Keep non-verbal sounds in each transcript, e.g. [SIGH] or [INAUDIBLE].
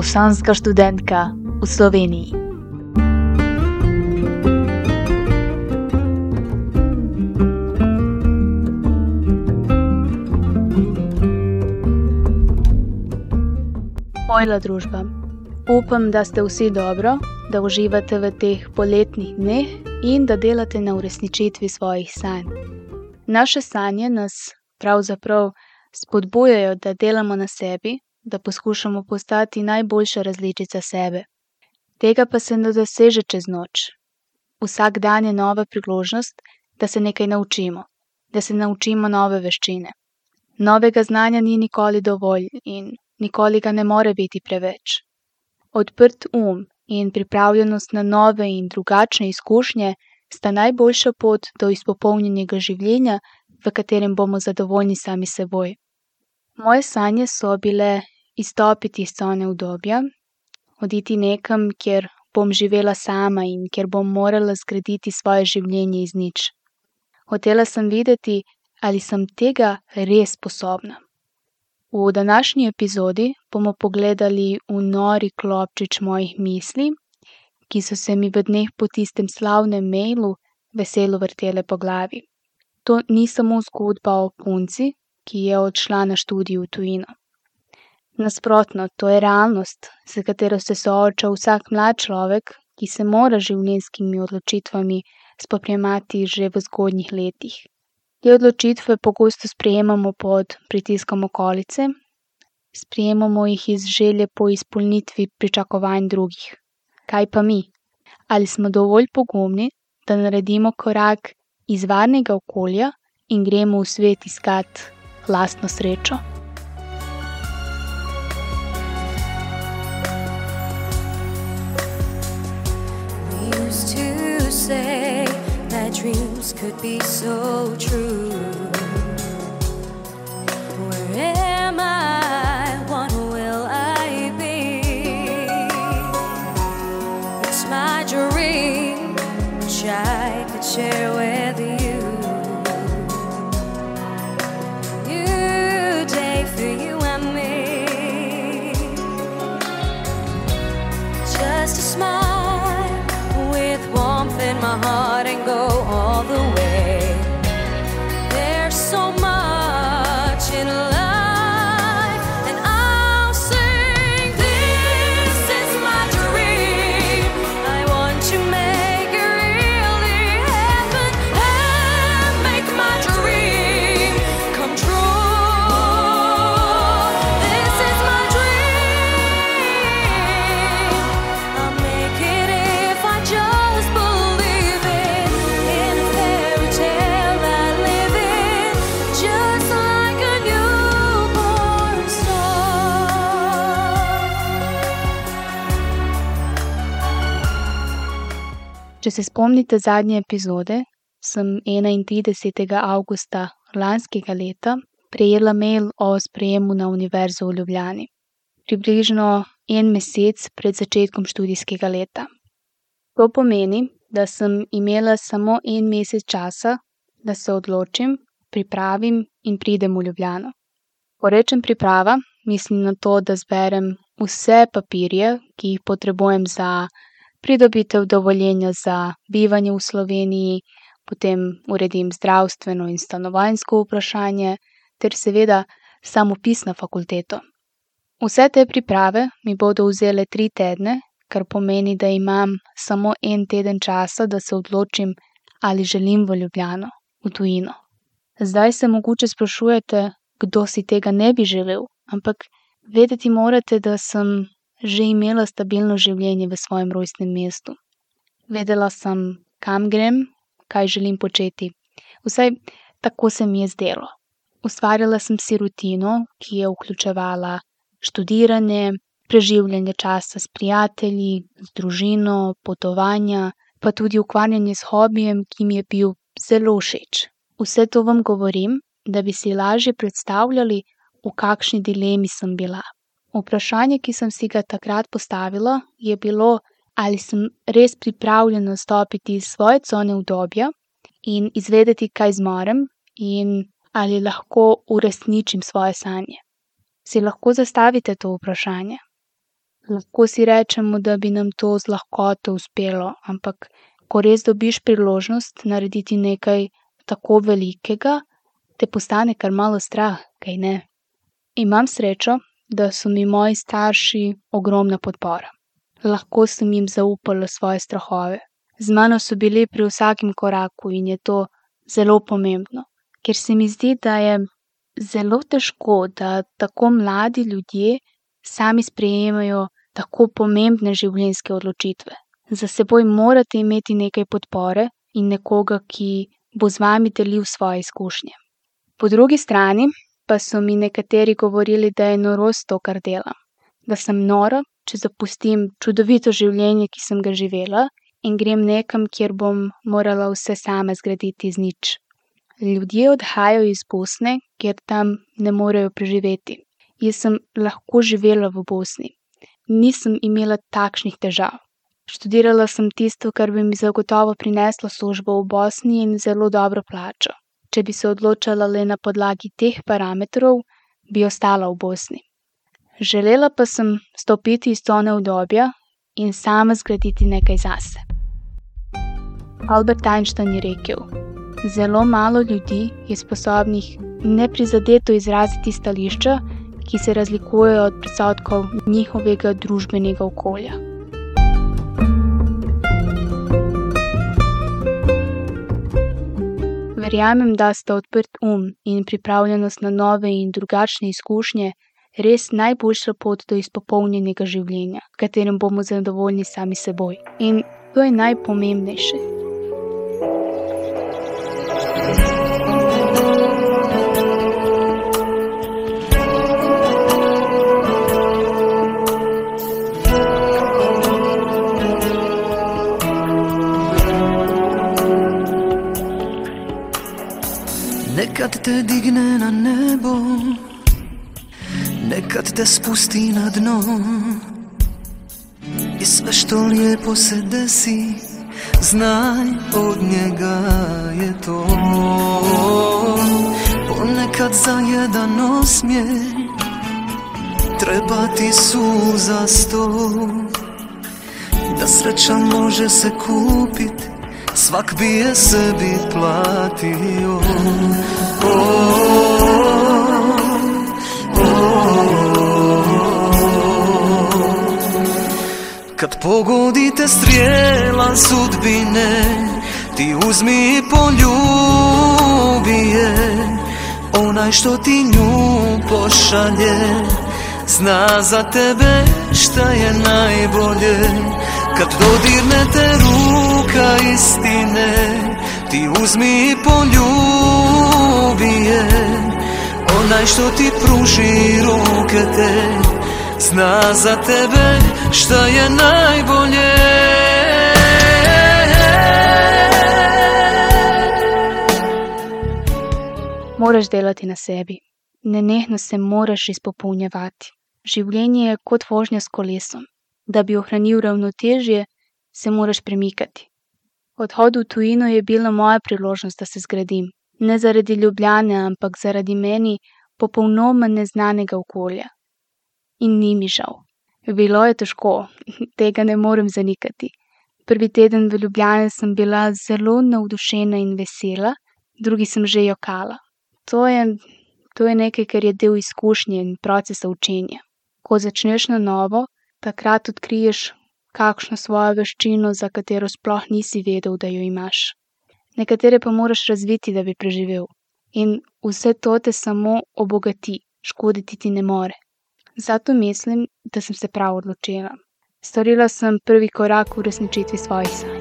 bosanska študentka v Sloveniji. Mojla družba. Upam, da ste vsi dobro, da uživate v teh poletnih dneh in da delate na uresničitvi svojih sanj. Naše sanje nas pravzaprav spodbujajo, da delamo na sebi, da poskušamo postati najboljša različica sebe. Tega pa se ne doseže čez noč. Vsak dan je nova priložnost, da se nekaj naučimo, da se naučimo nove veščine. Novega znanja ni nikoli dovolj in nikoli ga ne more biti preveč. Odprt um in pripravljenost na nove in drugačne izkušnje sta najboljša pot do izpopolnjenega življenja, v katerem bomo zadovoljni sami seboj. Moje sanje so bile izstopiti iz cone udobja, oditi nekam, kjer bom živela sama in kjer bom morala zgraditi svoje življenje iz nič. Hotela sem videti, ali sem tega res sposobna. V današnji epizodi bomo pogledali v nori klopčič mojih misli, ki so se mi v dneh po tistem slavnem mailu veselo vrtele po glavi. To ni samo zgodba o punci, ki je odšla na študij v tujino. Nasprotno, to je realnost, s katero se sooča vsak mlad človek, ki se mora z življenjskimi odločitvami spoprijemati že v zgodnjih letih. Te odločitve pogosto sprejemamo pod pritiskom okolice, sprejemamo jih iz želje po izpolnitvi pričakovanj drugih. Kaj pa mi? Ali smo dovolj pogumni, da naredimo korak iz varnega okolja in gremo v svet iskat lastno srečo? Could be so true. Where am I? What will I be? It's my dream, which I could share with you. New day for you and me. Just a smile with warmth in my heart Če se spomnite zadnje epizode, sem 31. avgusta lanskega leta prejela mail o sprejemu na Univerzo v Ljubljani. Približno en mesec pred začetkom študijskega leta. To pomeni, da sem imela samo en mesec časa, da se odločim, pripravim in pridem v Ljubljano. Ko rečem priprava, mislim na to, da zberem vse papirje, ki jih potrebujem za pridobitev dovoljenja za bivanje v Sloveniji, potem uredim zdravstveno in stanovanjsko vprašanje ter seveda sam vpis na fakulteto. Vse te priprave mi bodo vzele tri tedne, kar pomeni, da imam samo en teden časa, da se odločim, ali želim v Ljubljano, v tujino. Zdaj se mogoče sprašujete, kdo si tega ne bi želel, ampak vedeti morate, da sem že imela stabilno življenje v svojem rojstnem mestu. Vedela sem, kam grem, kaj želim početi. Vsaj tako se mi je zdelo. Ustvarjala sem si rutino, ki je vključevala študiranje, preživljanje časa s prijatelji, z družino, potovanja, pa tudi ukvarjanje s hobijem, ki mi je bil zelo všeč. Vse to vam govorim, da bi si lažje predstavljali, v kakšni dilemi sem bila. Vprašanje, ki sem si ga takrat postavila, je bilo, ali sem res pripravljena stopiti iz svoje cone udobja in izvedeti, kaj zmorem, in ali lahko uresničim svoje sanje. Si lahko zastavite to vprašanje? Lahko si rečemo, da bi nam to z lahkoto uspelo, ampak ko res dobiš priložnost narediti nekaj tako velikega, te postane kar malo strah, kajne? Imam srečo, da so mi moji starši ogromna podpora. Lahko sem jim zaupala svoje strahove. Z mano so bili pri vsakem koraku in je to zelo pomembno, ker se mi zdi, da je zelo težko, da tako mladi ljudje sami sprejemajo tako pomembne življenjske odločitve. Za seboj morate imeti nekaj podpore in nekoga, ki bo z vami delil svoje izkušnje. Po drugi strani pa so mi nekateri govorili, da je norost to, kar delam. Da sem nora, če zapustim čudovito življenje, ki sem ga živela, in grem nekam, kjer bom morala vse sama zgraditi iz nič. Ljudje odhajajo iz Bosne, ker tam ne morejo preživeti. Jaz sem lahko živela v Bosni. Nisem imela takšnih težav. Študirala sem tisto, kar bi mi zagotovo prineslo službo v Bosni in zelo dobro plačo. Če bi se odločala le na podlagi teh parametrov, bi ostala v Bosni. Želela pa sem stopiti iz cone udobja in sama zgraditi nekaj zase. Albert Einstein je rekel: Zelo malo ljudi je sposobnih neprizadeto izraziti stališča, ki se razlikujejo od predsodkov njihovega družbenega okolja. Verjamem, da sta odprt um in pripravljenost na nove in drugačne izkušnje res najboljša pot do izpopolnjenega življenja, v katerem bomo zadovoljni sami seboj. In to je najpomembnejše. Nekad te digne na nebo, nekad te spusti na dno. I sve što lijepo se desi, znaj od njega je to. Ponekad za jedan osmijeh treba ti suza sto. Da sreća može se kupit, svak bi je sebi platio. Kad pogodite strijela sudbine Ti uzmi i poljubi je. Onaj što ti nju pošalje Zna za tebe šta je najbolje. Kad dodirne te ruka istine Ti uzmi i poljubi je Onaj što ti pruži ruke te Zna za tebe šta je najbolje Moraš delati na sebi. Nenehno se moraš izpopolnjevati. Življenje je kot vožnja s kolesom. Da bi ohranil ravnotežje, se moraš premikati. Odhod v tujino je bila moja priložnost, da se zgradim. Ne zaradi Ljubljane, ampak zaradi meni popolnoma neznanega okolja. In ni mi žal. Bilo je težko, [LAUGHS] tega ne morem zanikati. Prvi teden v Ljubljani sem bila zelo navdušena in vesela, drugi sem že jokala. To je, to je nekaj, kar je del izkušnje in procesa učenja. Ko začneš na novo, takrat odkriješ kakšno svojo veščino, za katero sploh nisi vedel, da jo imaš. Nekatere pa moraš razviti, da bi preživel. In vse to te samo obogati, škoditi ti ne more. Zato mislim, da sem se prav odločila. Storila sem prvi korak v uresničitvi svojih sanj.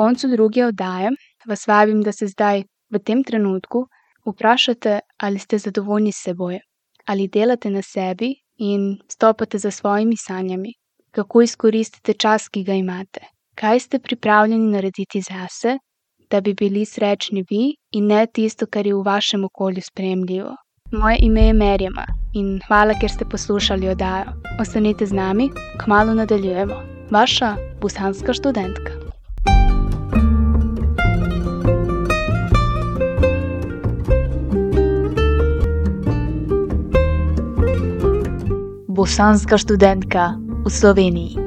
Koncu druge oddaje vas vabim, da se zdaj, v tem trenutku, vprašate, ali ste zadovoljni s seboj, ali delate na sebi in stopate za svojimi sanjami, kako izkoristite čas, ki ga imate, kaj ste pripravljeni narediti zase, da bi bili srečni vi in ne tisto, kar je v vašem okolju sprejemljivo. Moje ime je Merjema in hvala, ker ste poslušali oddajo. Ostanite z nami, kmalo nadaljujemo. Vaša bosanska študentka. Bosanska študentka v Sloveniji.